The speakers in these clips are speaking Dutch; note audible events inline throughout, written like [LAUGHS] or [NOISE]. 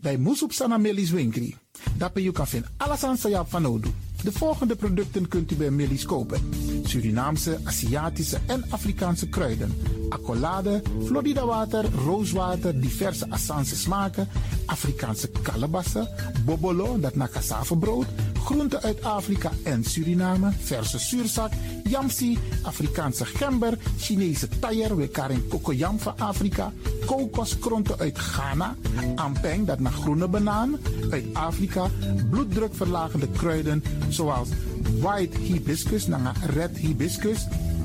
dai musup sana melis winkri. Dapper you kan vinden alles aan sayap van Odu. De volgende producten kunt u bij Millie's kopen. Surinaamse, Aziatische en Afrikaanse kruiden. Accolade, Florida water, rooswater, diverse Assange smaken. Afrikaanse kalebassen, bobolo, dat na cassavebrood. Groenten uit Afrika en Suriname, verse zuurzak, yamsi, Afrikaanse gember, Chinese taier, we karing kokoyam van Afrika, kokoskronten uit Ghana, ampeng, dat naar groene banaan, uit Afrika, bloeddrukverlagende kruiden zoals white hibiscus, naar red hibiscus,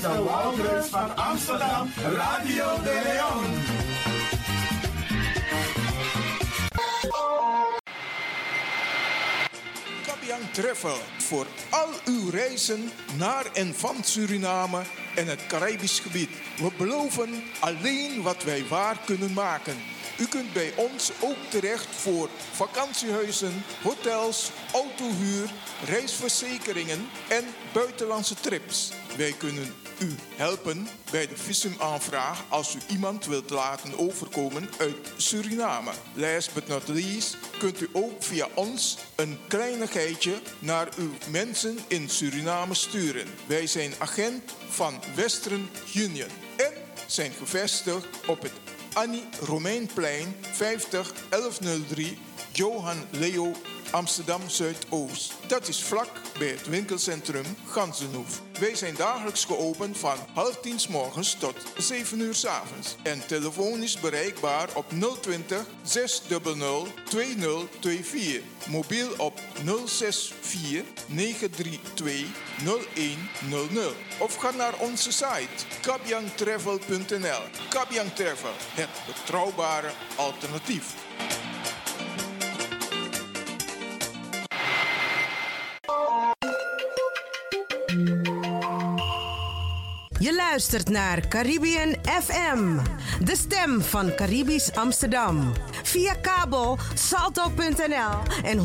De Wouders van Amsterdam, Radio de Leon. Kabian Travel voor al uw reizen naar en van Suriname en het Caribisch gebied. We beloven alleen wat wij waar kunnen maken. U kunt bij ons ook terecht voor vakantiehuizen, hotels, autohuur, reisverzekeringen en buitenlandse trips. Wij kunnen u helpen bij de visumaanvraag als u iemand wilt laten overkomen uit Suriname. Last but not least kunt u ook via ons een kleinigheidje naar uw mensen in Suriname sturen. Wij zijn agent van Western Union en zijn gevestigd op het Annie Romeinplein 50 1103 Johan Leo Amsterdam Zuidoost. Dat is vlak bij het winkelcentrum Gansenhoef. Wij zijn dagelijks geopend van half tien s morgens tot 7 uur s avonds. En telefonisch bereikbaar op 020 600 2024. Mobiel op 064 932 0100. Of ga naar onze site kabyangtravel.nl. Kabyang Travel, het betrouwbare alternatief. Je luistert naar Caribbean FM, de stem van Caribisch Amsterdam. Via kabel salto.nl en 107.9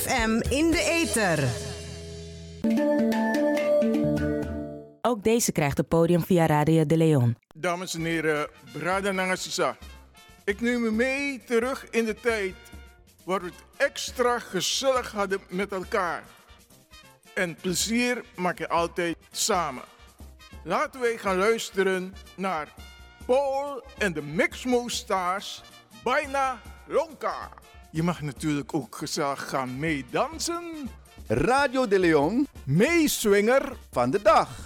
FM in de ether. Ook deze krijgt het podium via Radio de Leon. Dames en heren, Brada Nangasisa. Ik neem u mee terug in de tijd waar we het extra gezellig hadden met elkaar. En plezier maak je altijd samen. Laten wij gaan luisteren naar Paul en de Mixmo Stars, bijna Lonka. Je mag natuurlijk ook gezellig gaan meedansen. Radio de Leon, meeswinger van de dag.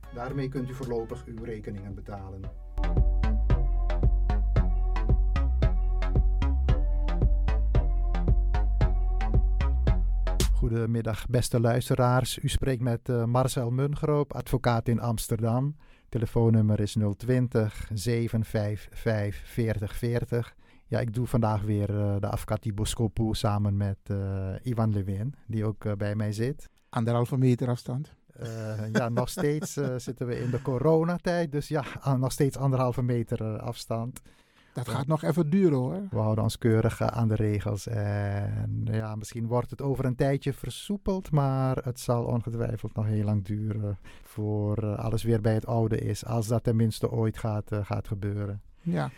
Daarmee kunt u voorlopig uw rekeningen betalen. Goedemiddag, beste luisteraars. U spreekt met uh, Marcel Mungroop, advocaat in Amsterdam. Telefoonnummer is 020 755 4040. Ja, ik doe vandaag weer uh, de Boskopu samen met uh, Ivan Lewin, die ook bij mij zit. Anderhalve meter afstand. Ja, nog steeds zitten we in de coronatijd, dus ja, nog steeds anderhalve meter afstand. Dat gaat nog even duren hoor. We houden ons keurig aan de regels. En ja, misschien wordt het over een tijdje versoepeld, maar het zal ongetwijfeld nog heel lang duren voor alles weer bij het oude is. Als dat tenminste ooit gaat, gaat gebeuren. Ja.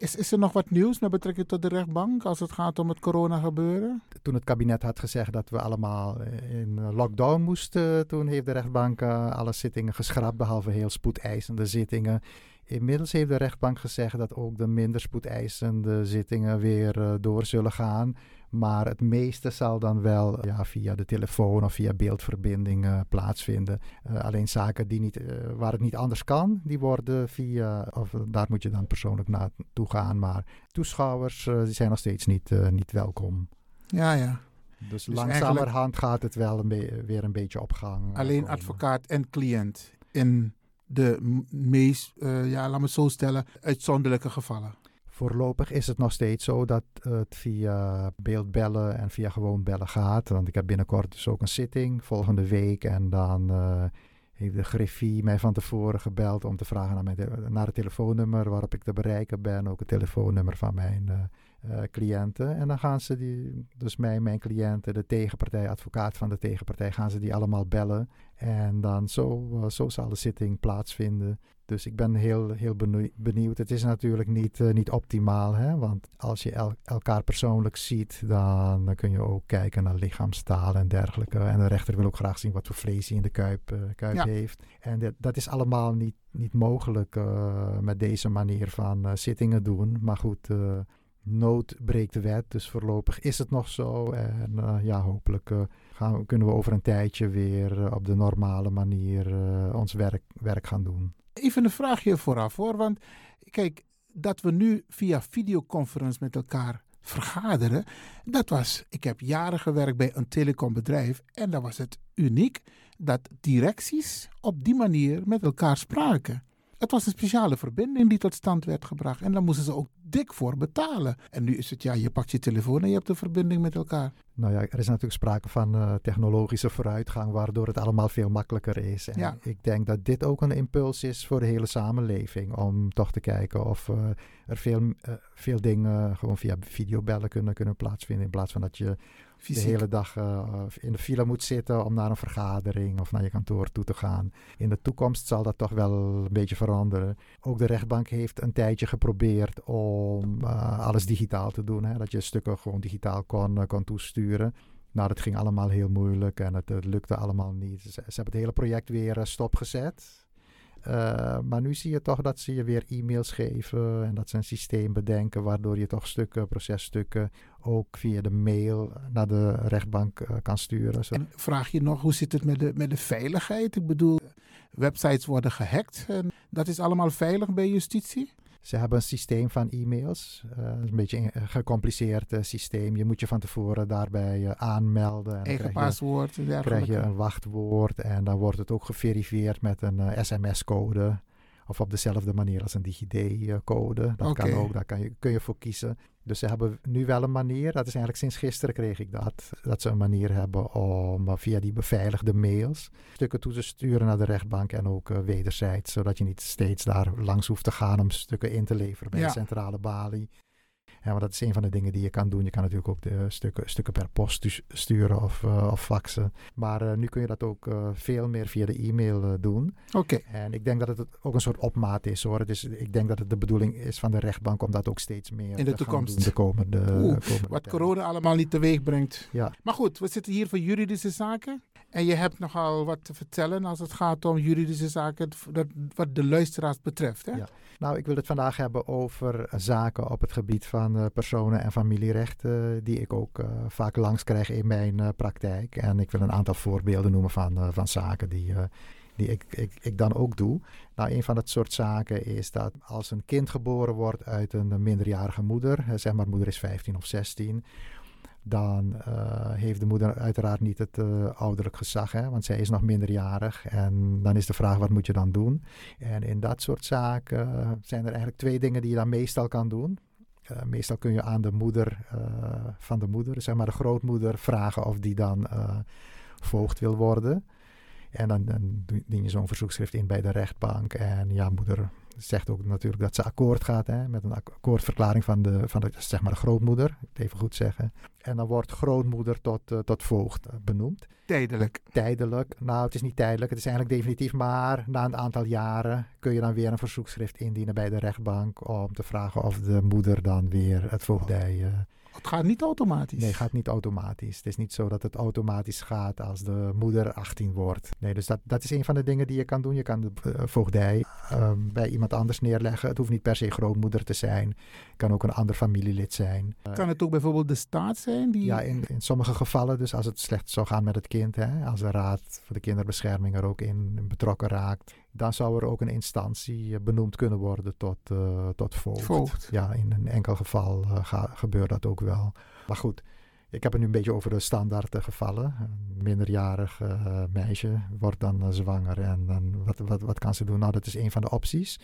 Is, is er nog wat nieuws met betrekking tot de rechtbank als het gaat om het corona gebeuren? Toen het kabinet had gezegd dat we allemaal in lockdown moesten, toen heeft de rechtbank alle zittingen geschrapt, behalve heel spoedeisende zittingen. Inmiddels heeft de rechtbank gezegd dat ook de minder spoedeisende zittingen weer uh, door zullen gaan. Maar het meeste zal dan wel ja, via de telefoon of via beeldverbinding uh, plaatsvinden. Uh, alleen zaken die niet, waar het niet anders kan, die worden via, of daar moet je dan persoonlijk naartoe gaan. Maar toeschouwers die zijn nog steeds niet, niet welkom. Ja, ja. Dus, dus langzamerhand gaat het wel een weer een beetje op gang. Alleen advocaat en cliënt in de meest, uh, ja, laat me zo stellen, uitzonderlijke gevallen. Voorlopig is het nog steeds zo dat het via beeldbellen en via gewoon bellen gaat. Want ik heb binnenkort dus ook een zitting volgende week. En dan uh, heeft de griffie mij van tevoren gebeld om te vragen naar, mijn naar het telefoonnummer waarop ik te bereiken ben. Ook het telefoonnummer van mijn uh, cliënten. En dan gaan ze die, dus mij, mijn cliënten, de tegenpartij, advocaat van de tegenpartij, gaan ze die allemaal bellen. En dan zo, uh, zo zal de zitting plaatsvinden. Dus ik ben heel, heel benieuwd. Het is natuurlijk niet, uh, niet optimaal, hè? want als je el elkaar persoonlijk ziet, dan, dan, kun je ook kijken naar lichaamstaal en dergelijke. En de rechter wil ook graag zien wat voor vlees hij in de kuip, kuip ja. heeft. En dat, dat is allemaal niet, niet mogelijk met deze manier van zittingen doen. Maar goed, nood breekt de wet. Dus voorlopig is het nog zo. En ja, hopelijk kunnen we over een tijdje weer uh, op de normale manier ons werk, werk gaan doen. Even een vraagje vooraf hoor. Want kijk, dat we nu via videoconference met elkaar vergaderen. Dat was, ik heb jaren gewerkt bij een telecombedrijf. En dan was het uniek dat directies op die manier met elkaar spraken. Het was een speciale verbinding die tot stand werd gebracht. En daar moesten ze ook dik voor betalen. En nu is het, ja, je pakt je telefoon en je hebt een verbinding met elkaar. Nou ja, er is natuurlijk sprake van uh, technologische vooruitgang, waardoor het allemaal veel makkelijker is. En ja. ik denk dat dit ook een impuls is voor de hele samenleving. Om toch te kijken of uh, er veel, uh, veel dingen gewoon via videobellen kunnen, kunnen plaatsvinden. In plaats van dat je De hele dag uh, in de file moet zitten om naar een vergadering of naar je kantoor toe te gaan. In de toekomst zal dat toch wel een beetje veranderen. Ook de rechtbank heeft een tijdje geprobeerd om uh, alles digitaal te doen. Hè? Dat je stukken gewoon digitaal kon, kon toesturen. Nou, dat ging allemaal heel moeilijk en het, het lukte allemaal niet. Ze, ze, hebben het hele project weer stopgezet. Uh, maar nu zie je toch dat ze je weer e-mails geven en dat ze een systeem bedenken waardoor je toch stukken, processtukken ook via de mail naar de rechtbank uh, kan sturen. Zo. En vraag je nog, hoe zit het met de, met de veiligheid? Ik bedoel, websites worden gehackt en dat is allemaal veilig bij justitie? Ze hebben een systeem van e-mails. Uh, een beetje een gecompliceerd uh, systeem. Je moet je van tevoren daarbij uh, aanmelden. En Eigen paswoord. Dan krijg je een wachtwoord en dan wordt het ook geverifieerd met een sms-code. Of op dezelfde manier als een DigiD-code. Dat okay. kan ook, daar kan je, kun je voor kiezen. Dus ze hebben nu wel een manier, dat is eigenlijk sinds gisteren kreeg ik dat, dat ze een manier hebben om via die beveiligde mails stukken toe te sturen naar de rechtbank en ook uh, wederzijds, zodat je niet steeds daar langs hoeft te gaan om stukken in te leveren bij ja. de centrale balie. Ja, maar dat is een van de dingen die je kan doen. Je kan natuurlijk ook de stukken, stukken per post sturen of, uh, of faxen. Maar uh, nu kun je dat ook uh, veel meer via de e-mail doen. Oké. Okay. En ik denk dat het ook een soort opmaat is hoor. Het is, ik denk dat het de bedoeling is van de rechtbank om dat ook steeds meer in de toekomst doen, de komende, Oeh, komende Wat corona allemaal niet teweeg brengt. Ja. Maar goed, we zitten hier voor juridische zaken. En je hebt nogal wat te vertellen als het gaat om juridische zaken, wat de luisteraars betreft. Hè? Nou, ik wil het vandaag hebben over zaken op het gebied van uh, personen- en familierechten die ik ook uh, vaak langs krijg in mijn praktijk. En ik wil een aantal voorbeelden noemen van, van zaken die, die ik, ik, ik dan ook doe. Nou, een van dat soort zaken is dat als een kind geboren wordt uit een minderjarige moeder, zeg maar moeder is 15 of 16, dan uh, heeft de moeder uiteraard niet het uh, ouderlijk gezag, hè, want zij is nog minderjarig. En dan is de vraag, wat moet je dan doen? En in dat soort zaken uh, zijn er eigenlijk twee dingen die je dan meestal kan doen. meestal kun je aan de moeder van de moeder, zeg maar de grootmoeder, vragen of die dan voogd wil worden. En dan, dan dien je zo'n verzoekschrift in bij de rechtbank. En ja, moeder zegt ook natuurlijk dat ze akkoord gaat hè, met een akkoordverklaring van de, van de, zeg maar de grootmoeder, even goed zeggen. En dan wordt grootmoeder tot, uh, tot voogd eh, benoemd. Tijdelijk? Tijdelijk. Nou, het is niet tijdelijk, het is eigenlijk definitief. Maar na een aantal jaren kun je dan weer een verzoekschrift indienen bij de rechtbank om te vragen of de moeder dan weer het voogdij... Het gaat niet automatisch? Nee, het gaat niet automatisch. Het is niet zo dat het automatisch gaat als de moeder 18 wordt. Nee, dus dat, dat is een van de dingen die je kan doen. Je kan de uh, voogdij uh, bij iemand anders neerleggen. Het hoeft niet per se grootmoeder te zijn. Het kan ook een ander familielid zijn. Uh, kan het ook bijvoorbeeld de staat zijn? Die... Ja, in, in sommige gevallen. Dus als het slecht zou gaan met het kind. Hè, als de Raad voor de Kinderbescherming er ook in betrokken raakt dan zou er ook een instantie eh, benoemd kunnen worden tot, uh, tot voogd. voogd. Ja, in een enkel geval uh, ga, gebeurt dat ook wel. Maar goed, ik heb het nu een beetje over de standaard gevallen. Een minderjarig uh, meisje wordt dan zwanger en dan, wat, wat, wat kan ze doen? Nou, dat is een van de opties.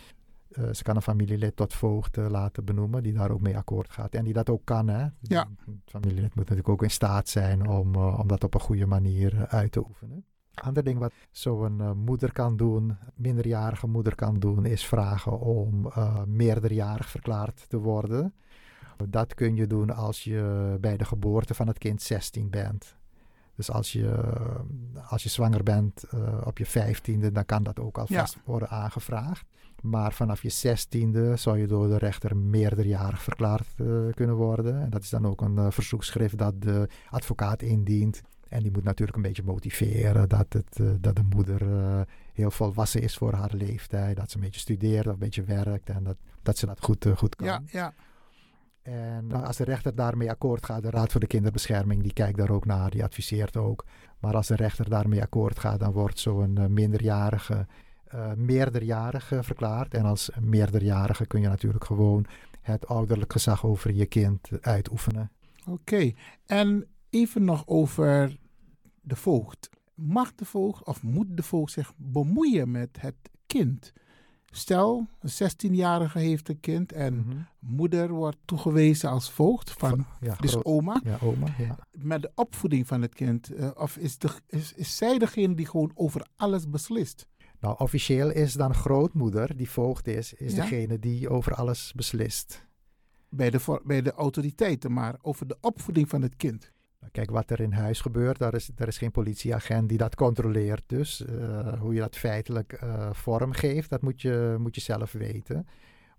ze kan een familielid tot voogd laten benoemen, die daar ook mee akkoord gaat. En die dat ook kan, hè? Ja. Het familielid moet natuurlijk ook in staat zijn om, om dat op een goede manier uit te oefenen. Ander ding wat zo'n uh, moeder kan doen, minderjarige moeder kan doen, is vragen om uh, meerderjarig verklaard te worden. Dat kun je doen als je bij de geboorte van het kind 16 bent. Dus als je, als je zwanger bent uh, op je 15e, dan kan dat ook alvast ja. worden aangevraagd. Maar vanaf je 16e zou je door de rechter meerderjarig verklaard kunnen worden. En dat is dan ook een verzoekschrift dat de advocaat indient. En die moet natuurlijk een beetje motiveren dat, het, uh, dat de moeder uh, heel volwassen is voor haar leeftijd. Dat ze een beetje studeert of een beetje werkt en dat, dat ze dat goed, uh, goed kan. Ja, ja. En nou, als de rechter daarmee akkoord gaat, de Raad voor de Kinderbescherming, die kijkt daar ook naar, die adviseert ook. Maar als de rechter daarmee akkoord gaat, dan wordt zo'n minderjarige meerderjarige verklaard. En als meerderjarige kun je natuurlijk gewoon het ouderlijk gezag over je kind uitoefenen. Oké, okay. en even nog over de voogd. Mag de voogd of moet de voogd zich bemoeien met het kind? Stel, een 16-jarige heeft een kind en mm -hmm. moeder wordt toegewezen als voogd van, ja, dus groot, oma. Ja, oma ja. Met de opvoeding van het kind. Uh, of is, de, is, is zij degene die gewoon over alles beslist? Nou, officieel is dan grootmoeder, die voogd is, is ja? degene die over alles beslist. Bij de, bij de autoriteiten, maar over de opvoeding van het kind. Kijk, wat er in huis gebeurt, daar is, daar is geen politieagent die dat controleert. Dus uh, hoe je dat feitelijk uh, vorm geeft, dat moet je, moet je zelf weten.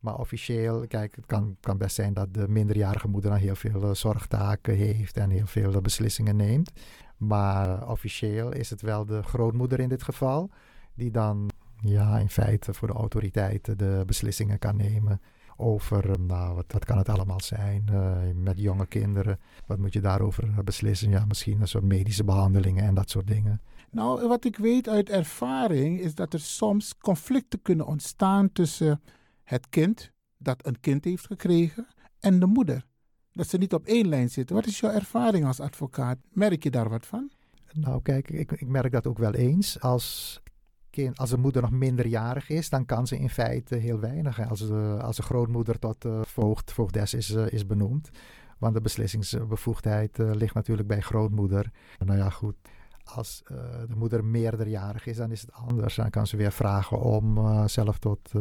Maar officieel, kijk, het kan, kan best zijn dat de minderjarige moeder dan heel veel uh, zorgtaken heeft en heel veel beslissingen neemt. Maar officieel is het wel de grootmoeder in dit geval, die dan ja, in feite voor de autoriteiten de beslissingen kan nemen over, nou, wat, wat kan het allemaal zijn uh, met jonge kinderen. Wat moet je daarover beslissen? Ja, misschien een soort medische behandelingen en dat soort dingen. Nou, wat ik weet uit ervaring is dat er soms conflicten kunnen ontstaan tussen het kind dat een kind heeft gekregen en de moeder. Dat ze niet op één lijn zitten. Wat is jouw ervaring als advocaat? Merk je daar wat van? Nou, kijk, ik, ik merk dat ook wel eens. Als kind, als de moeder nog minderjarig is, dan kan ze in feite heel weinig. Als de, als de grootmoeder tot uh, voogd, voogdes is, uh, is benoemd. Want de beslissingsbevoegdheid uh, ligt natuurlijk bij grootmoeder. Nou ja, goed. Als de moeder meerderjarig is, dan is het anders. Dan kan ze weer vragen om zelf tot,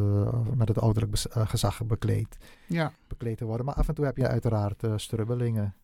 met het ouderlijk gezag bekleed, ja. bekleed te worden. Maar af en toe heb je uiteraard strubbelingen.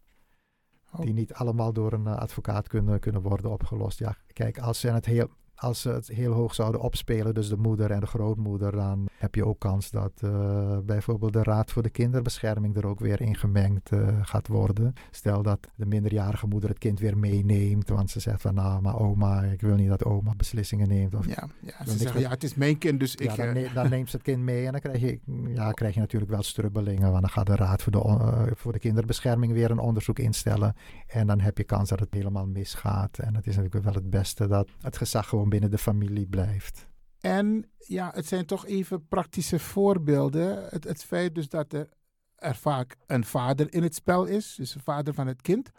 Oh. Die niet allemaal door een advocaat kunnen, kunnen worden opgelost. Ja, kijk, als ze het heel als ze het heel hoog zouden opspelen, dus de moeder en de grootmoeder, dan heb je ook kans dat uh, bijvoorbeeld de Raad voor de Kinderbescherming er ook weer in gemengd uh, gaat worden. Stel dat de minderjarige moeder het kind weer meeneemt, want ze zegt van nou, maar oma, ik wil niet dat oma beslissingen neemt. Of, ja, ja ze zeggen ja, het is mijn kind, dus ja, ik... Dan, ne dan, neemt ze het kind mee en dan krijg je, ja, krijg je natuurlijk wel strubbelingen, want dan gaat de Raad voor de, uh, voor de Kinderbescherming weer een onderzoek instellen en dan heb je kans dat het helemaal misgaat. En het is natuurlijk wel het beste dat het gezag gewoon binnen de familie blijft. En ja, het zijn toch even praktische voorbeelden. Het, het feit dus dat er, vaak een vader in het spel is, dus de vader van het kind.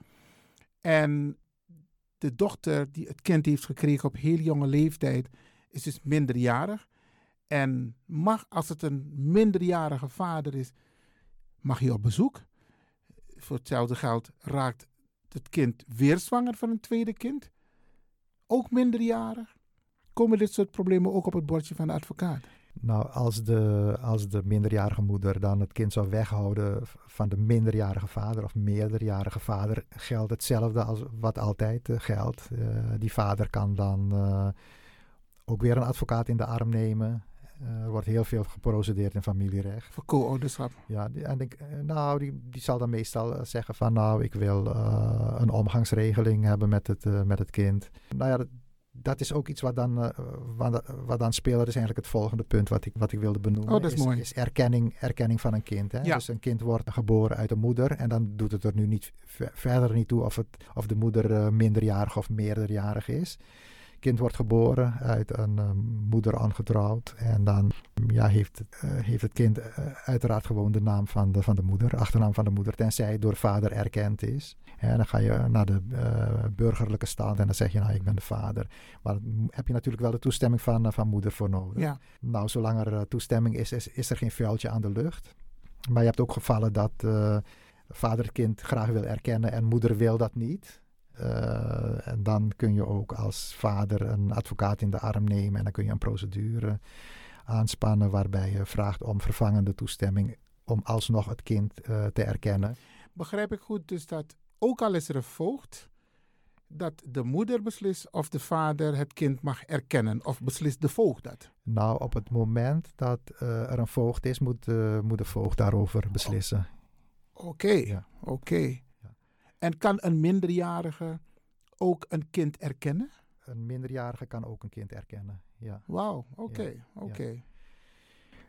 En de dochter die het kind heeft gekregen op heel jonge leeftijd, is dus minderjarig. En mag, als het een minderjarige vader is, mag hij op bezoek. Voor hetzelfde geld raakt het kind weer zwanger van een tweede kind. Ook minderjarig komen dit soort problemen ook op het bordje van de advocaat? Nou, als de, als de minderjarige moeder dan het kind zou weghouden van de minderjarige vader of meerderjarige vader, geldt hetzelfde als wat altijd uh, geldt. Uh, die vader kan dan uh, ook weer een advocaat in de arm nemen. er wordt heel veel geprocedeerd in familierecht. Voor co-ouderschap? Ja, die, en ik, nou, die, die zal dan meestal zeggen van nou, ik wil een omgangsregeling hebben met het, met het kind. Nou ja, dat, dat is ook iets wat dan, uh, wat, wat, dan is eigenlijk het volgende punt wat ik, wat ik wilde benoemen. Oh, dat is, is mooi. Is erkenning, erkenning van een kind. Hè? Ja. Dus een kind wordt geboren uit een moeder. En dan doet het er nu niet verder niet toe of, het, of de moeder uh, minderjarig of meerderjarig is. Kind wordt geboren uit een uh, moeder aangetrouwd. En dan ja, heeft, heeft het kind uiteraard gewoon de naam van de, van de moeder, achternaam van de moeder. Tenzij door vader erkend is. En dan ga je naar de uh, burgerlijke staat en dan zeg je, nou, ik ben de vader. Maar heb je natuurlijk wel de toestemming van, van moeder voor nodig. Ja. Nou, zolang er toestemming is, is, is, er geen vuiltje aan de lucht. Maar je hebt ook gevallen dat vader het kind graag wil erkennen en moeder wil dat niet. En dan kun je ook als vader een advocaat in de arm nemen en dan kun je een procedure aanspannen waarbij je vraagt om vervangende toestemming om alsnog het kind te erkennen. Begrijp ik goed dus dat ook al is er een voogd, dat de moeder beslist of de vader het kind mag erkennen. Of beslist de voogd dat? Nou, op het moment dat uh, er een voogd is, moet, moet de voogd daarover beslissen. Oké, okay, ja. oké. Okay. En kan een minderjarige ook een kind erkennen? Een minderjarige kan ook een kind erkennen, ja. Wauw, oké, okay, ja. oké.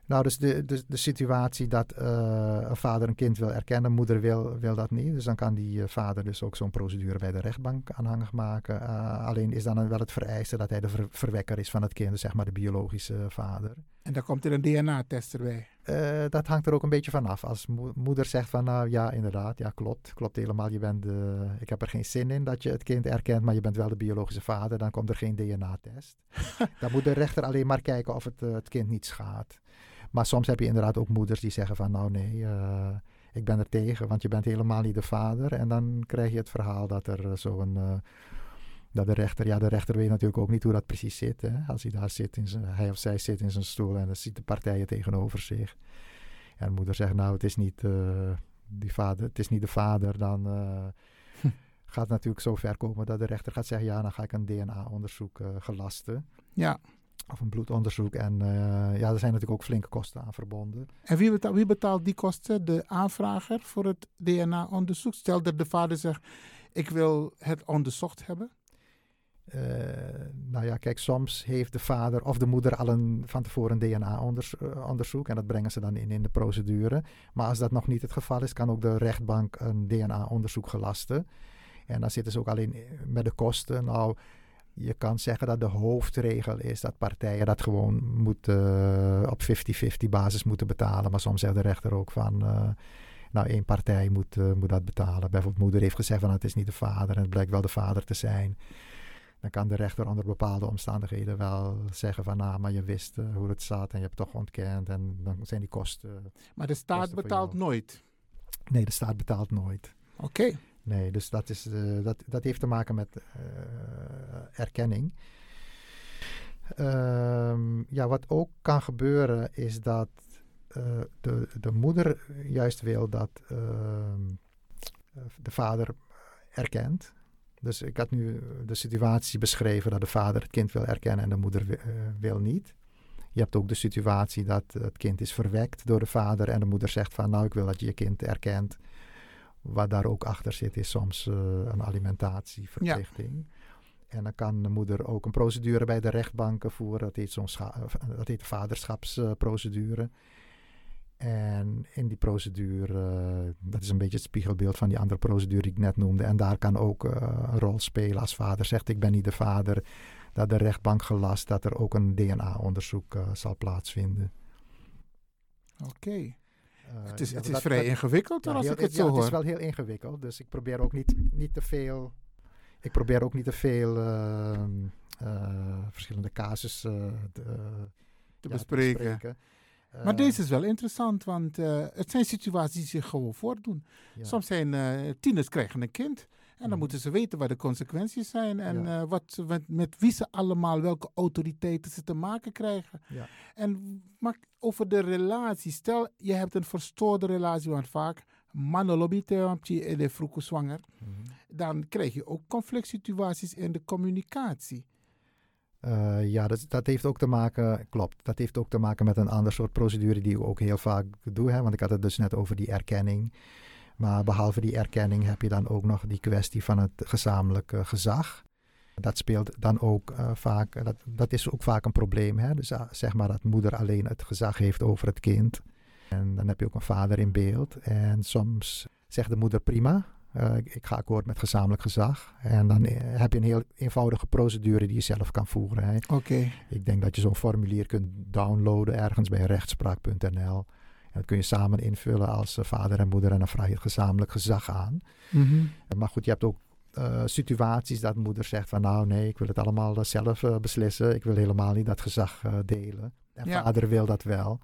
Nou, dus de, de, de situatie dat uh, een vader een kind wil erkennen, moeder wil, wil dat niet. Dus dan kan die uh, vader dus ook zo'n procedure bij de rechtbank aanhangig maken. Uh, alleen is dan wel het vereiste dat hij de ver, verwekker is van het kind, dus zeg maar de biologische vader. En dan komt er een DNA-test erbij? dat hangt er ook een beetje vanaf. Als mo moeder zegt van nou ja, inderdaad, ja klopt, klopt helemaal. Je bent, ik heb er geen zin in dat je het kind erkent, maar je bent wel de biologische vader. Dan komt er geen DNA-test. [LAUGHS] dan moet de rechter alleen maar kijken of het het kind niet schaadt. Maar soms heb je inderdaad ook moeders die zeggen van nou nee, uh, ik ben er tegen, want je bent helemaal niet de vader. En dan krijg je het verhaal dat er zo'n, uh, dat de rechter, ja de rechter weet natuurlijk ook niet hoe dat precies zit. Hè? Als hij daar zit, in zijn, hij of zij zit in zijn stoel en dan ziet de partijen tegenover zich. En de moeder zegt nou het is niet, uh, die vader, het is niet de vader, dan gaat het natuurlijk zo ver komen dat de rechter gaat zeggen ja dan ga ik een DNA-onderzoek gelasten. Ja. Of een bloedonderzoek. En uh, ja, er zijn natuurlijk ook flinke kosten aan verbonden. En wie betaalt, wie betaalt die kosten? De aanvrager voor het DNA-onderzoek? Stel dat de vader zegt, ik wil het onderzocht hebben. Uh, nou ja, kijk, soms heeft de vader of de moeder al een, van tevoren een DNA-onderzoek. En dat brengen ze dan in in de procedure. Maar als dat nog niet het geval is, kan ook de rechtbank een DNA-onderzoek gelasten. En dan zitten ze ook alleen met de kosten. Nou, je kan zeggen dat de hoofdregel is dat partijen dat gewoon moeten, uh, op 50-50 basis moeten betalen. Maar soms zegt de rechter ook van, uh, nou één partij moet, uh, moet dat betalen. Bijvoorbeeld moeder heeft gezegd van het is niet de vader en het blijkt wel de vader te zijn. Dan kan de rechter onder bepaalde omstandigheden wel zeggen van nou, maar je wist hoe het zat en je hebt toch ontkend en dan zijn die kosten. Maar de staat betaalt nooit? Nee, de staat betaalt nooit. Oké. Okay. Nee, dus dat, is, uh, dat, dat heeft te maken met uh, erkenning. Um, ja, wat ook kan gebeuren is dat uh, de, de moeder juist wil dat de vader erkent. Dus ik had nu de situatie beschreven dat de vader het kind wil erkennen en de moeder wi- eh, wil niet. Je hebt ook de situatie dat het kind is verwekt door de vader en de moeder zegt van nou ik wil dat je je kind erkent. Wat daar ook achter zit is soms eh, een alimentatieverplichting. En dan kan de moeder ook een procedure bij de rechtbanken voeren. Dat heet, zo'n eh, dat heet de vaderschapsprocedure. En in die procedure, dat is een beetje het spiegelbeeld van die andere procedure die ik net noemde. En daar kan ook eh, een rol spelen als vader zegt ik ben niet de vader. Dat de rechtbank gelast dat er ook een DNA-onderzoek zal plaatsvinden. Oké. Het is, ja, het is dat- vrij dat- ingewikkeld hoor, als heel- ik het ja, zo het hoor. is wel heel ingewikkeld. Dus ik probeer ook niet, niet te veel. Ik probeer ook niet te veel ehm, eh, verschillende casussen eh, te, eh, te bespreken. Maar Eh, deze is wel interessant, want eh, het zijn situaties die zich gewoon voordoen. ja. Soms zijn eh, tieners krijgen een kind. En dan Mhm. moeten ze weten wat de consequenties zijn. En Ja. eh, wat, met, wie ze allemaal, welke autoriteiten ze te maken krijgen. Ja. En maar over de relatie. Stel, je hebt een verstoorde relatie, want vaak mannen lobbyten in de vroege zwanger. Mhm. Dan krijg je ook conflict situaties in de communicatie. Eh, ja, dat, dat heeft ook te maken, klopt, dat heeft ook te maken met een ander soort procedure die ik ook heel vaak doe. Hè, want ik had het dus net over die erkenning. Maar behalve die erkenning heb je dan ook nog die kwestie van het gezamenlijk eh, gezag. Dat speelt dan ook eh, vaak, dat, dat is ook vaak een probleem. Hè? Dus ah, zeg maar dat moeder alleen het gezag heeft over het kind. En dan heb je ook een vader in beeld. En soms zegt de moeder prima, eh, ik, ga akkoord met gezamenlijk gezag. En dan eh, heb je een heel eenvoudige procedure die je zelf kan voeren. Oké. Ik denk dat je zo'n formulier kunt downloaden ergens bij rechtspraak.nl. Dat kun je samen invullen als eh, vader en moeder en dan vraag je het gezamenlijk gezag aan. Mhm. Eh, Maar goed, je hebt ook eh, situaties dat moeder zegt van nou nee, ik wil het allemaal zelf beslissen. Ik wil helemaal niet dat gezag delen. En Ja. vader wil dat wel.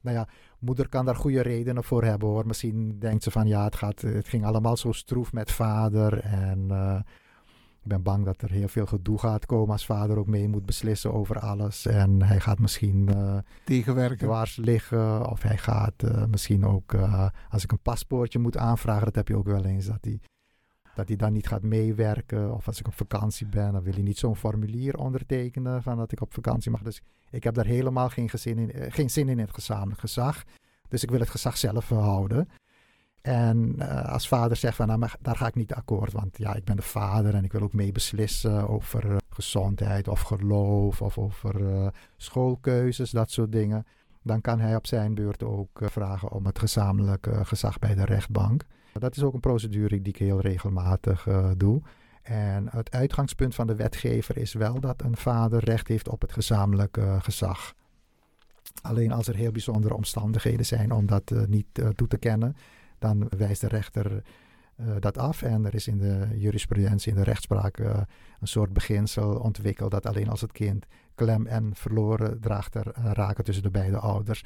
Nou ja, moeder kan daar goede redenen voor hebben hoor. Misschien denkt ze van ja, het, gaat, het ging allemaal zo stroef met vader. En ben bang dat er heel veel gedoe gaat komen als vader ook mee moet beslissen over alles. En hij gaat misschien eh, Tegenwerken. dwars liggen. Of hij gaat eh, misschien ook, eh, als ik een paspoortje moet aanvragen, dat heb je ook wel eens, dat hij, dat hij dan niet gaat meewerken. Of als ik op vakantie ben, dan wil hij niet zo'n formulier ondertekenen van dat ik op vakantie mag. Dus ik heb daar helemaal geen, gezin in, geen zin in het gezamenlijk gezag. Dus ik wil het gezag zelf houden. En eh, als vader zegt van, nou, maar daar ga ik niet akkoord, want ja, ik ben de vader en ik wil ook mee beslissen over eh, gezondheid of geloof of over eh, schoolkeuzes, dat soort dingen. Dan kan hij op zijn beurt ook vragen om het gezamenlijk gezag bij de rechtbank. Dat is ook een procedure die ik heel regelmatig doe. En het uitgangspunt van de wetgever is wel dat een vader recht heeft op het gezamenlijk gezag. Alleen als er heel bijzondere omstandigheden zijn om dat niet toe te kennen, dan wijst de rechter eh, dat af. En er is in de jurisprudentie, in de rechtspraak, eh, een soort beginsel ontwikkeld dat alleen als het kind klem en verloren draagt er eh, raken tussen de beide ouders,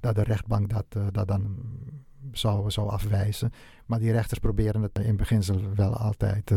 dat de rechtbank dat, dat dan zou, zou afwijzen. Maar die rechters proberen het in beginsel wel altijd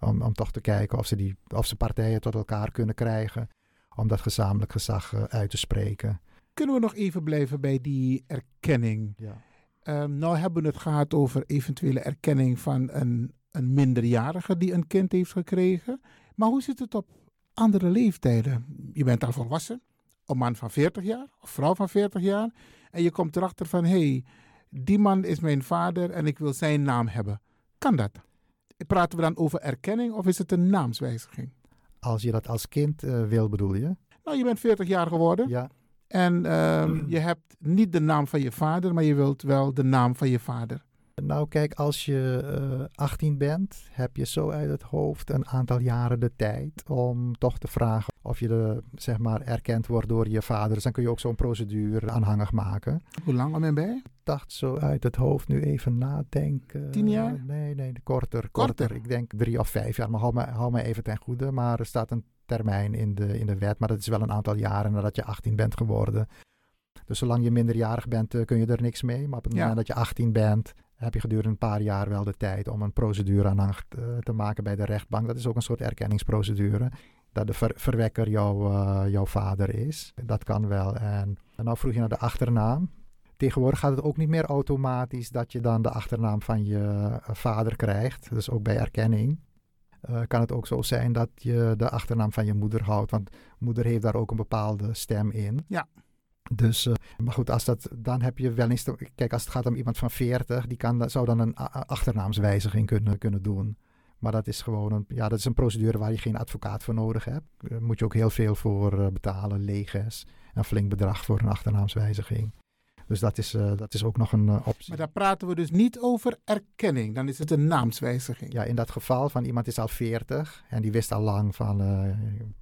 om, om toch te kijken of ze, die, of ze partijen tot elkaar kunnen krijgen om dat gezamenlijk gezag uit te spreken. Kunnen we nog even blijven bij die erkenning? Ja. Ehm, nou hebben we het gehad over eventuele erkenning van een, een minderjarige die een kind heeft gekregen. Maar hoe zit het op andere leeftijden? Je bent al volwassen, een man van 40 jaar of vrouw van 40 jaar. En je komt erachter van, hé, hey, die man is mijn vader en ik wil zijn naam hebben. Kan dat? Praten we dan over erkenning of is het een naamswijziging? Als je dat als kind eh, wil, bedoel je? Nou, je bent 40 jaar geworden. Ja. En ehm, je hebt niet de naam van je vader, maar je wilt wel de naam van je vader. Nou, kijk, als je eh 18 bent, heb je zo uit het hoofd een aantal jaren de tijd om toch te vragen of je de, zeg maar, erkend wordt door je vader. Dus dan kun je ook zo'n procedure aanhangig maken. Hoe lang am je bij? Ik dacht zo uit het hoofd nu even nadenken. Tien jaar? Nee, nee, korter, korter. Korter? Ik denk drie of vijf jaar, maar hou me, hou me even ten goede. Maar er staat een termijn in de, in de wet, maar dat is wel een aantal jaren nadat je 18 bent geworden. Dus zolang je minderjarig bent, eh, kun je er niks mee. Maar op het Ja. moment dat je 18 bent, heb je gedurende een paar jaar wel de tijd om een procedure aanhangig te, te maken bij de rechtbank. Dat is ook een soort erkenningsprocedure. Dat de ver- verwekker jouw, eh, jouw vader is. Dat kan wel. En, en nou vroeg je naar de achternaam. Tegenwoordig gaat het ook niet meer automatisch dat je dan de achternaam van je eh, vader krijgt. Dus ook bij erkenning. Eh, kan het ook zo zijn dat je de achternaam van je moeder houdt. Want moeder heeft daar ook een bepaalde stem in. Ja. Dus, uh, maar goed, als dat, dan heb je wel eens. Te, kijk, als het gaat om iemand van 40, die kan, zou dan een achternaamswijziging kunnen, kunnen doen. Maar dat is gewoon een, ja, dat is een procedure waar je geen advocaat voor nodig hebt. Daar moet je ook heel veel voor betalen, leges. Een flink bedrag voor een achternaamswijziging. Dus dat is, uh, dat is ook nog een uh, optie. Maar daar praten we dus niet over erkenning. Dan is het een naamswijziging. Ja, in dat geval van iemand is al 40 en die wist al lang van uh,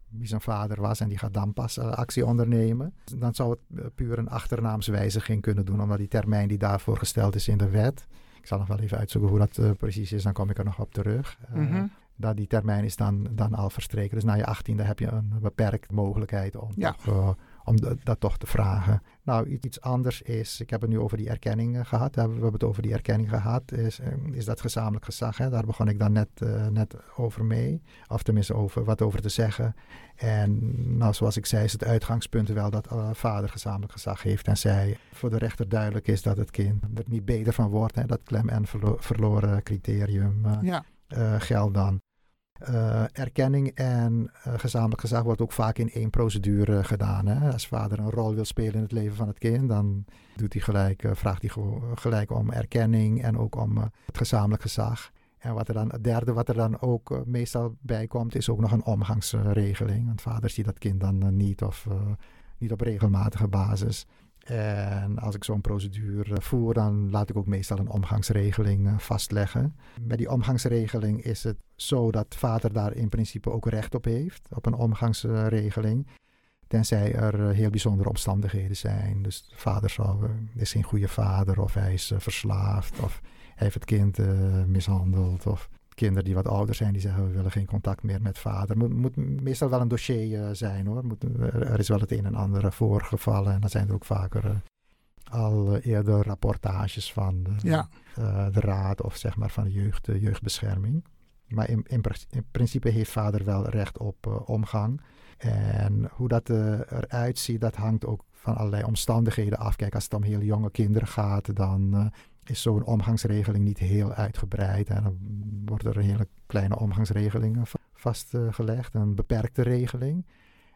wie zijn vader was en die gaat dan pas actie ondernemen. Dan zou het puur een achternaamswijziging kunnen doen, omdat die termijn die daarvoor gesteld is in de wet. Ik zal nog wel even uitzoeken hoe dat precies is, dan kom ik er nog op terug. Mm -hmm. Dat die termijn is dan, dan al verstreken. Dus na je 18e heb je een beperkte mogelijkheid om ja. toch, om dat, toch te vragen. Nou, iets anders is, ik heb het nu over die erkenning uh, gehad. We hebben het over die erkenning gehad. Is, uh, is dat gezamenlijk gezag? Hè? Daar begon ik dan net, uh, net over mee. Of tenminste over, wat over te zeggen. En nou, zoals ik zei, is het uitgangspunt wel dat vader gezamenlijk gezag heeft. En zij voor de rechter duidelijk is dat het kind er niet beter van wordt. Hè? Dat klem en verlo verloren criterium ja. geldt dan. Uh, erkenning en uh, gezamenlijk gezag wordt ook vaak in één procedure gedaan. Hè? Als vader een rol wil spelen in het leven van het kind, dan doet hij gelijk, vraagt hij gelijk om erkenning en ook om het gezamenlijk gezag. En wat er dan, het derde wat er dan ook meestal bij komt, is ook nog een omgangsregeling. Want vader ziet dat kind dan niet of niet op regelmatige basis. En als ik zo'n procedure voer, dan laat ik ook meestal een omgangsregeling vastleggen. Met die omgangsregeling is het zo dat vader daar in principe ook recht op heeft, op een omgangsregeling. Tenzij er heel bijzondere omstandigheden zijn. Dus de vader zal, is geen goede vader, of hij is verslaafd, of hij heeft het kind mishandeld, of kinderen die wat ouder zijn, die zeggen we willen geen contact meer met vader. Moet, moet meestal wel een dossier uh, zijn hoor. Moet, er is wel het een en ander voorgevallen en dan zijn er ook vaker al eerder rapportages van de, ja. de, raad of zeg maar van de jeugd, jeugdbescherming. Maar in, in, in, principe heeft vader wel recht op omgang. En hoe dat eruit ziet, dat hangt ook van allerlei omstandigheden af. Kijk, als het om heel jonge kinderen gaat, dan is zo'n omgangsregeling niet heel uitgebreid. En dan wordt er hele kleine omgangsregeling vastgelegd, een beperkte regeling.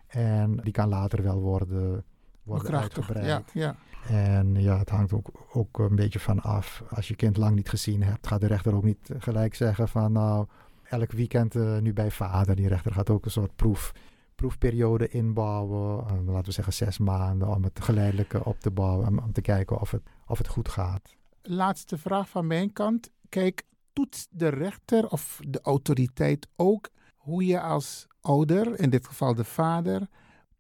En die kan later wel worden, worden uitgebreid. Ja, ja. En ja, het hangt ook, ook een beetje van af. Als je kind lang niet gezien hebt, gaat de rechter ook niet gelijk zeggen van nou, elk weekend uh, nu bij vader. Die rechter gaat ook een soort proef, proefperiode inbouwen. Uh, laten we zeggen zes maanden, om het geleidelijk op te bouwen. Om, om te kijken of het, of het goed gaat laatste vraag van mijn kant. Kijk, toetst de rechter of de autoriteit ook hoe je als ouder, in dit geval de vader,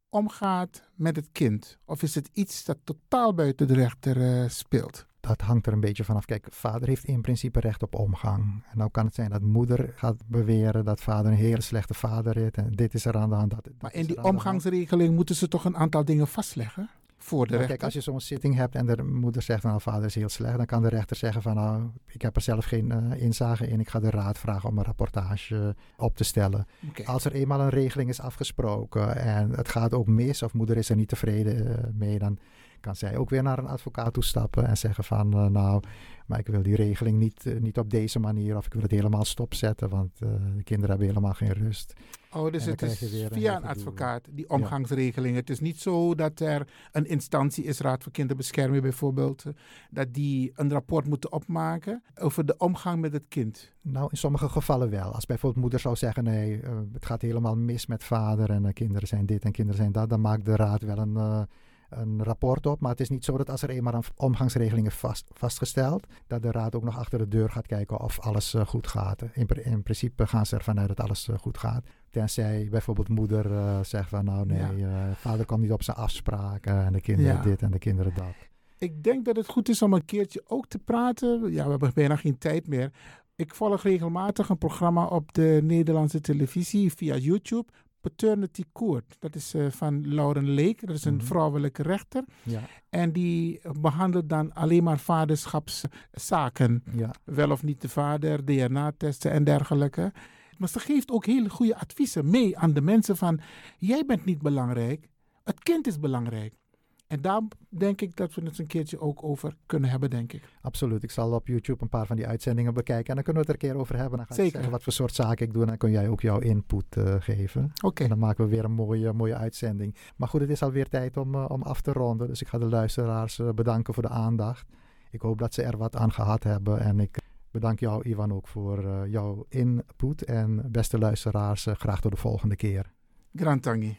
omgaat met het kind? Of is het iets dat totaal buiten de rechter uh, speelt? Dat hangt er een beetje vanaf. Kijk, vader heeft in principe recht op omgang. En nou kan het zijn dat moeder gaat beweren dat vader een hele slechte vader is. En dit is er aan de hand. Dat, maar in die omgangsregeling moeten ze toch een aantal dingen vastleggen? Voor de nou, Kijk, als je zo'n zitting hebt en de moeder zegt, nou vader is heel slecht, dan kan de rechter zeggen van nou, ik heb er zelf geen uh, inzage in, ik ga de raad vragen om een rapportage op te stellen. Okay. Als er eenmaal een regeling is afgesproken en het gaat ook mis of moeder is er niet tevreden uh, mee, dan kan zij ook weer naar een advocaat toestappen en zeggen van uh, nou, maar ik wil die regeling niet, uh, niet op deze manier of ik wil het helemaal stopzetten, want uh, de kinderen hebben helemaal geen rust. Oh, dus het is via een, een advocaat, die omgangsregeling. Ja. Het is niet zo dat er een instantie is, Raad voor Kinderbescherming bijvoorbeeld, dat die een rapport moeten opmaken over de omgang met het kind. Nou, in sommige gevallen wel. Als bijvoorbeeld moeder zou zeggen, nee, het gaat helemaal mis met vader en kinderen zijn dit en kinderen zijn dat, dan maakt de raad wel een een rapport op. Maar het is niet zo dat als er eenmaal een omgangsregeling is vast, vastgesteld, dat de raad ook nog achter de deur gaat kijken of alles uh, goed gaat. In, in, principe gaan ze ervan uit dat alles uh, goed gaat. Tenzij bijvoorbeeld moeder uh, zegt van nou nee, ja. vader komt niet op zijn afspraken en de kinderen ja. dit en de kinderen dat. Ik denk dat het goed is om een keertje ook te praten. Ja, we hebben bijna geen tijd meer. Ik volg regelmatig een programma op de Nederlandse televisie via YouTube. Paternity Court. Dat is uh, van Lauren Leek. Dat is een mm -hmm. vrouwelijke rechter. Ja. En die behandelt dan alleen maar vaderschapszaken. Ja. Wel of niet de vader, DNA-testen en dergelijke. Maar ze geeft ook hele goede adviezen mee aan de mensen van... jij bent niet belangrijk, het kind is belangrijk. En daar denk ik dat we het een keertje ook over kunnen hebben, denk ik. Absoluut. Ik zal op YouTube een paar van die uitzendingen bekijken. En dan kunnen we het er een keer over hebben. Dan ga ik Zeker. zeggen wat voor soort zaken ik doe. En dan kun jij ook jouw input eh, geven. Oké. En dan maken we weer een mooie, mooie uitzending. Maar goed, het is alweer tijd om, eh, om af te ronden. Dus ik ga de luisteraars eh, bedanken voor de aandacht. Ik hoop dat ze er wat aan gehad hebben. En ik bedank jou, Ivan, ook voor jouw input. En beste luisteraars, graag tot de volgende keer. Grand Tangi.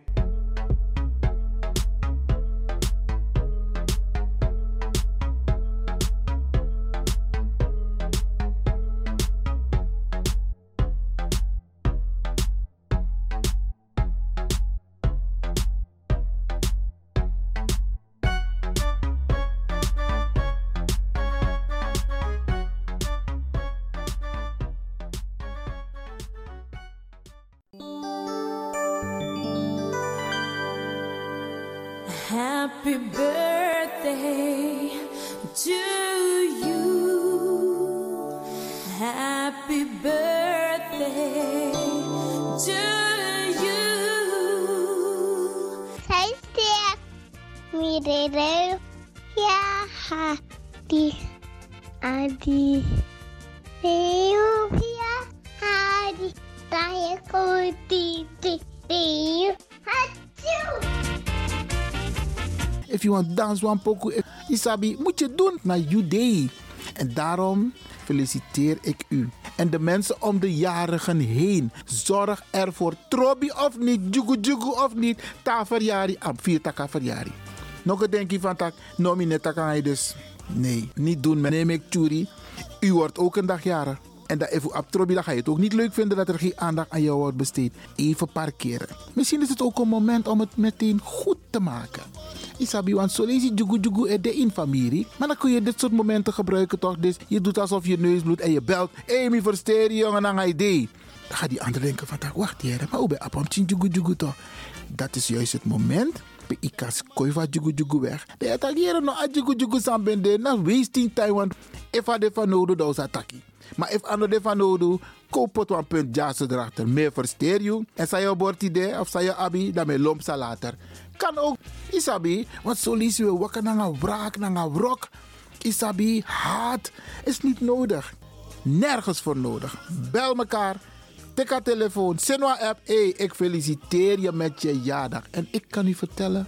Dance one pokoe, Isabi, moet je doen naar Judee. En daarom feliciteer ik u. En de mensen om de jarigen heen. Zorg ervoor, trobi of niet, jugu jugu of niet. Ta verjari, am vier taka verjari. Nog een denkje van tak, nomi net taka dus. Nee, niet doen, neem ik churi. U wordt ook een dag jarig. En dat even op trobi, dan ga je het ook niet leuk vinden dat er geen aandacht aan jou wordt besteed. Even parkeren. Misschien is het ook een moment om het meteen goed te maken. Isabi, want zo je jugu jugu er de in familie. Maar dan kun je dit soort momenten gebruiken toch? Dus je doet alsof je neus bloedt en je belt. Mi versteer je jongen, ga je idee. Dan gaat die ander denken van, wacht hier, maar hoe ben chin jugu jugu toch? Dat is juist het moment. Bij ikas koi van jugu jugu weg. De attackeren no a jugu jugu san bende. Na wasting time, want de van dan is attackie. Maar if ander de van nodig, koop een punt jassen erachter. Meer versteer je. En zei je bord idee of zei je abi, dan met lomp later. Kan ook, isabi, want zo lees je wakker naar een wraak, naar een wrok. Isabi, haat is niet nodig. Nergens voor nodig. Bel elkaar. Tik haar telefoon. Sinwa app. Hey, ik feliciteer je met je jaardag. En ik kan u vertellen.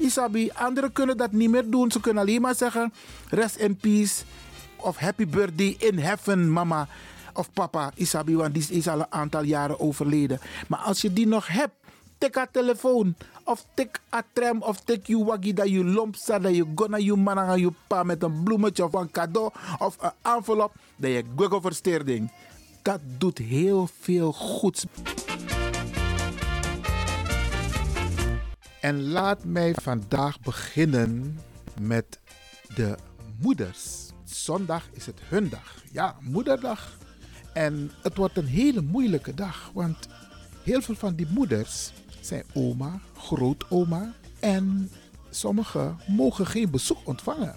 Isabi, anderen kunnen dat niet meer doen. Ze kunnen alleen maar zeggen, rest in peace. Of happy birthday in heaven, mama. Of papa, Isabi, want die is al een aantal jaren overleden. Maar als je die nog hebt, tik haar telefoon. Of tik a tram of tik je waggie dat je lomp staat. Dat je gonna je je pa met een bloemetje of een cadeau. Of een envelop. Dat je google versteerding. Dat doet heel veel goeds. En laat mij vandaag beginnen met de moeders. Zondag is het hun dag. Ja, moederdag. En het wordt een hele moeilijke dag. Want heel veel van die moeders zijn oma, grootoma. En sommigen mogen geen bezoek ontvangen.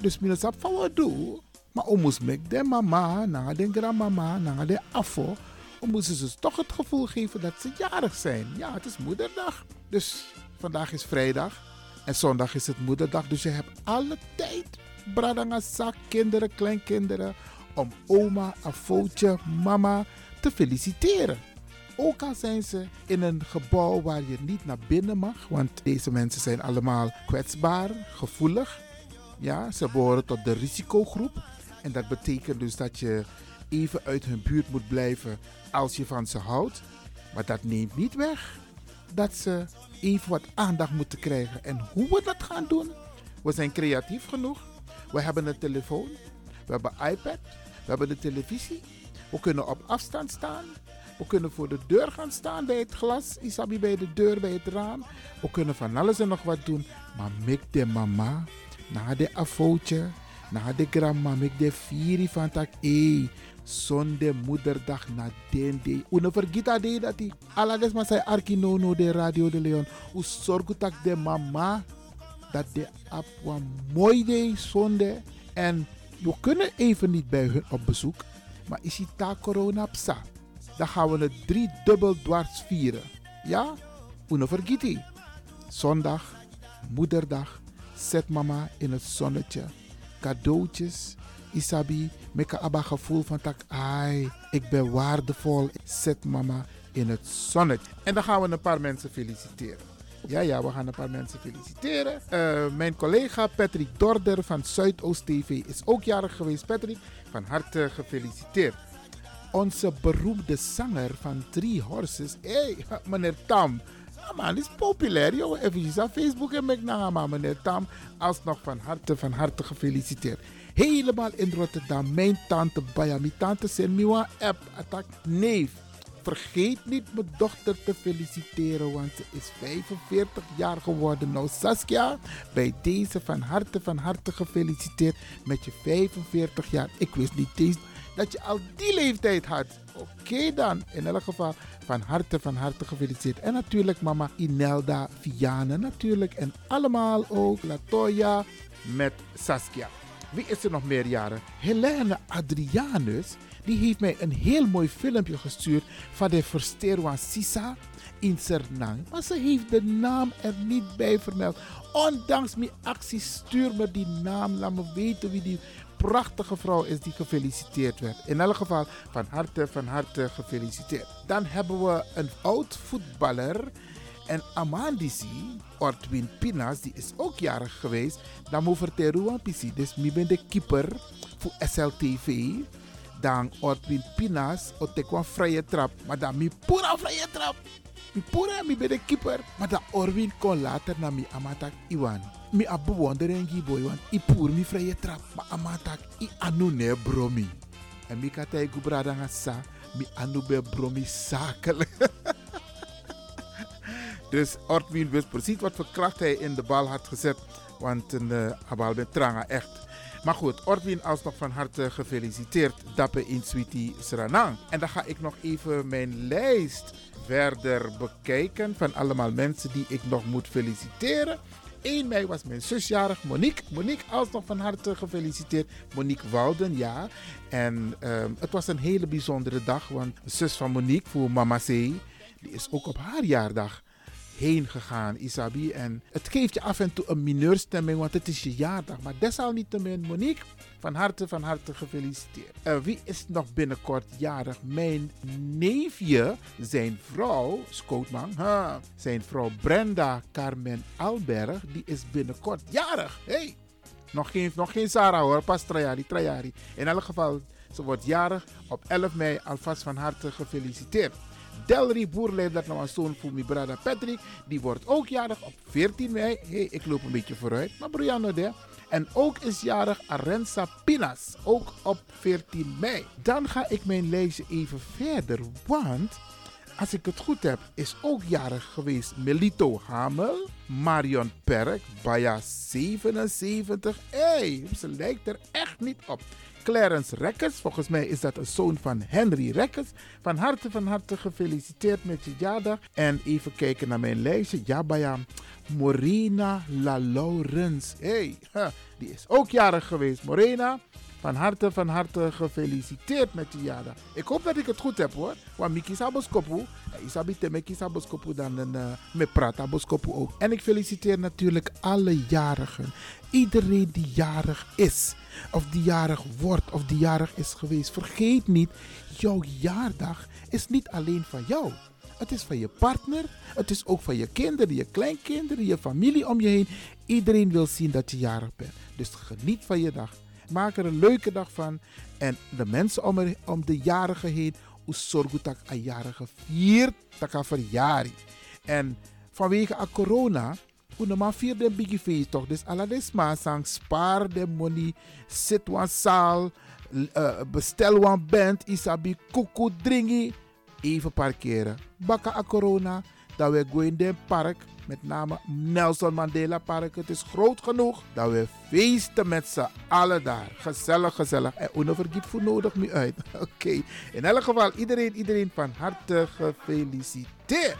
Dus sap van wat doen. Maar om moest met de mama, naar de grandmama, naar de afo. Om ze toch het gevoel geven dat ze jarig zijn. Ja, het is moederdag. Dus vandaag is vrijdag. En zondag is het moederdag, dus je hebt alle tijd, bradangasa, kinderen, kleinkinderen, om oma, afootje, mama te feliciteren. Ook al zijn ze in een gebouw waar je niet naar binnen mag, want deze mensen zijn allemaal kwetsbaar, gevoelig. Ja, ze behoren tot de risicogroep. En dat betekent dus dat je even uit hun buurt moet blijven als je van ze houdt. Maar dat neemt niet weg dat ze even wat aandacht moeten krijgen. En hoe we dat gaan doen? We zijn creatief genoeg. We hebben een telefoon. We hebben iPad. We hebben de televisie. We kunnen op afstand staan. We kunnen voor de deur gaan staan bij het glas. Isabi bij de deur, bij het raam. We kunnen van alles en nog wat doen. Maar mik de mama, na de afootje, na de grandma, mik de vieri van tak. Hey, zonde moederdag na den day. Una vergita de dat die. Alla des maar zei arki no no de radio de Leon. U tak de mama. Dat de apwa mooi de zonde. En we kunnen even niet bij hun op bezoek. Maar is het daar corona psa? Dan gaan we het drie dubbel dwars vieren. Ja? Una vergiti. Zondag, moederdag. Zet mama in het zonnetje. Cadeautjes. Isabi, met een abba gevoel van tak, ik ben waardevol. Zet mama in het zonnetje. En dan gaan we een paar mensen feliciteren. Ja, ja, we gaan een paar mensen feliciteren. Uh, mijn collega Patrick Dorder van Zuidoost TV is ook jarig geweest. Patrick, van harte gefeliciteerd. Onze beroemde zanger van Three Horses, hey, meneer Tam. Ja, man, is populair. Even op Facebook en met meneer Tam. Alsnog van harte, van harte gefeliciteerd. Helemaal in Rotterdam. Mijn tante Baya, mijn tante zijn Miwa app, attack neef. Vergeet niet mijn dochter te feliciteren, want ze is 45 jaar geworden. Nou, Saskia, bij deze van harte, van harte gefeliciteerd met je 45 jaar. Ik wist niet eens dat je al die leeftijd had. Oké dan, in elk geval van harte, van harte gefeliciteerd. En natuurlijk mama Inelda, Viane natuurlijk. En allemaal ook Latoya met Saskia. Wie is er nog meer jaren? Helene Adrianus, die heeft mij een heel mooi filmpje gestuurd van de Versterwa Sisa in Sernang. Maar ze heeft de naam er niet bij vermeld. Ondanks mijn actie, stuur me die naam. Laat me weten wie die prachtige vrouw is die gefeliciteerd werd. In elk geval van harte, van harte gefeliciteerd. Dan hebben we een oud voetballer. En Amandisi, Ortwin Pinas, die is ook jarig geweest. Dan moet vertellen Pisi. Dus ik ben de keeper voor SLTV. Dan Ortwin Pinas, ik een vrije trap. Maar dan mi pura vrije trap. Mi pura, mi ben de keeper. Maar dan Orwin kon later naar mi amatak Iwan. Mi a bewondering boy, want i pur mi vrije trap. Maar amatak i anu ne bromi. En mi katay gubrada sa, mi anu be bromi zakelijk. [LAUGHS] Dus Ortwin wist precies wat voor kracht hij in de bal had gezet. Want een uh, met tranga echt. Maar goed, Ortwin alsnog van harte gefeliciteerd. Dappe in Sweetie Sranang. En dan ga ik nog even mijn lijst verder bekijken van allemaal mensen die ik nog moet feliciteren. 1 mei was mijn zusjarig Monique. Monique, alsnog van harte gefeliciteerd. Monique Wouden, ja. En um, het was een hele bijzondere dag, want de zus van Monique, voor Mama C, die is ook op haar jaardag heen gegaan, Isabi. En het geeft je af en toe een mineurstemming, want het is je jaardag. Maar desalniettemin, Monique, van harte, van harte gefeliciteerd. Uh, wie is nog binnenkort jarig? Mijn neefje, zijn vrouw, Scootman, huh, zijn vrouw Brenda Carmen Alberg, die is binnenkort jarig. Hey! Nog geen, nog geen Sarah hoor, pas Trajari, Trajari. In elk geval, ze wordt jarig op 11 mei. Alvast van harte gefeliciteerd. Delry Boerleid, dat nou een zoon voor mijn brada Patrick. Die wordt ook jarig op 14 mei. Hey, ik loop een beetje vooruit, maar Brianna de. En ook is jarig Arenza Pinas, ook op 14 mei. Dan ga ik mijn lijstje even verder, want als ik het goed heb, is ook jarig geweest Melito Hamel, Marion Perk, Baya 77. Hé, hey, ze lijkt er echt niet op. Clarence Rekkers. Volgens mij is dat een zoon van Henry Rekkers. Van harte, van harte gefeliciteerd met je jaardag. En even kijken naar mijn lijstje. Jabaya Morena La Laurens. hey, die is ook jarig geweest. Morena, Van harte, van harte gefeliciteerd met je jaardag. Ik hoop dat ik het goed heb hoor. Want Miki Saboskopu, Isabi Temeki Saboskopu, dan een uh, met Prata Boskopu ook. En ik feliciteer natuurlijk alle jarigen. Iedereen die jarig is, of die jarig wordt, of die jarig is geweest. Vergeet niet, jouw jaardag is niet alleen van jou. Het is van je partner. Het is ook van je kinderen, je kleinkinderen, je familie om je heen. Iedereen wil zien dat je jarig bent. Dus geniet van je dag. Maak er een leuke dag van. En de mensen om, de jarige heen, zorgen dat een jarige viert, dat kan verjaren. En vanwege a corona, hoe normaal vier de biggie feest toch. Dus alles maar sang spaar de money, zit wan zaal, uh, bestel wan band, isabi koekoe dringi. Even parkeren. Bakka a corona, dat we gaan in het park met name Nelson Mandela Park. Het is groot genoeg dat we feesten met z'n allen daar. Gezellig, gezellig. En onvergiet voor nodig nu uit. [LAUGHS] Oké. In elk geval, iedereen, iedereen van harte gefeliciteerd.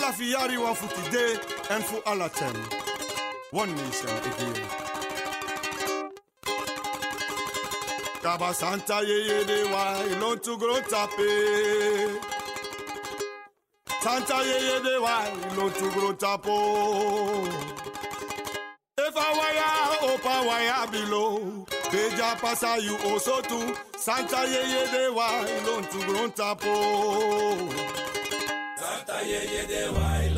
Nagi ala fiyari wan futi de en fu ala tem. One nation again. Kaba Santa ye ye de wa ilon tu gro tape. Santa ye ye de wa ilon tu gro tapo. If I wire opa wire below, Beja pasa you also too. Santa ye ye de wa ilon tu gro tapo yeah, yeah, yeah, why?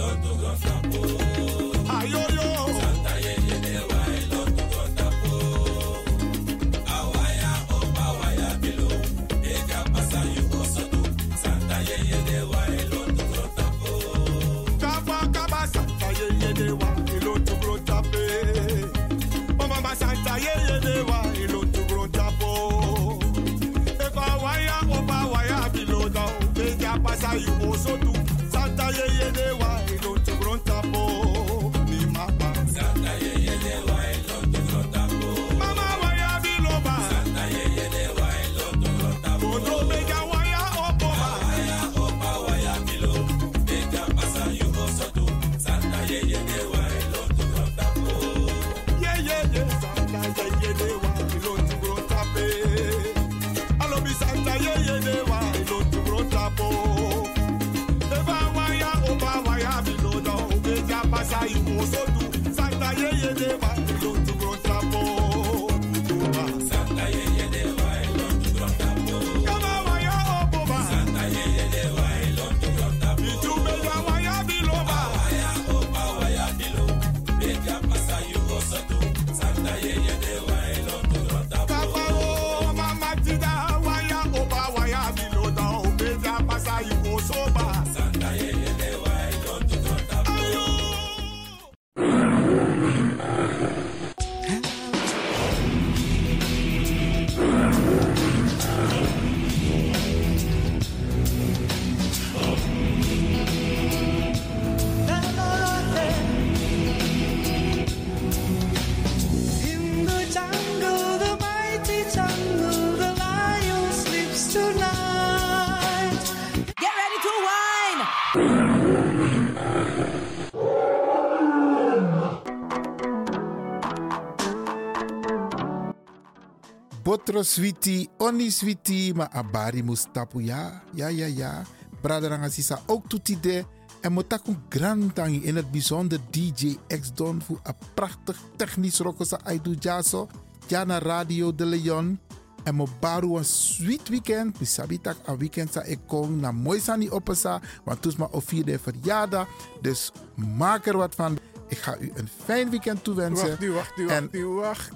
Botro switi, oni switi, ma abari mustapu ja. Ja, ja, ja. Braderanga sisa ook toetide. En motaku grantangi in het bijzonder DJ X Don voor een prachtig technisch rokosa aidu jaso. Ja na Radio de Leon. En mo baru een sweet weekend. Mi sabi tak een weekend sa ik kom na mooi sani opesa. Want toes ma o vierde verjaardag. Dus maak er wat van. Ik ga u een fijn weekend toewensen. Wacht nu, wacht En- wacht nu, wacht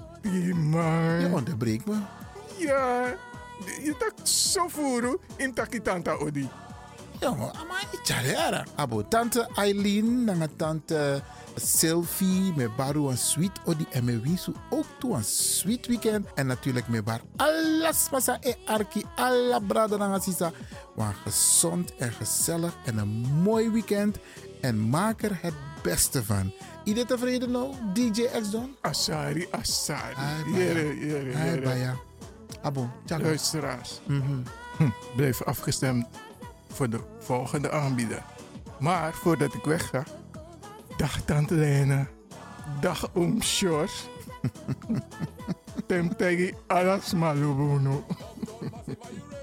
man. Je onderbreekt me. Ja, je tak zo voeren in takitanta odi. Jongen, ama italiara. Abo tante Eileen, nanga tante Sylvie, me baru een sweet odi en me wisu ook toe een sweet weekend. En natuurlijk me bar alles masa e arki, alla brada nanga sisa. Wan gezond en gezellig en een mooi weekend. En maak er het beste van. Iedereen tevreden nou, DJ X Don? Asari, Asari. Hai, jere, Hai. Baya. Tjaka. Luisteraars, Mhm. hm, blijf afgestemd voor de volgende aanbieder. Maar voordat ik wegga, dag Tante Lena, dag Oom Sjors. [LAUGHS] Tem tegi alas malubuno. [LAUGHS]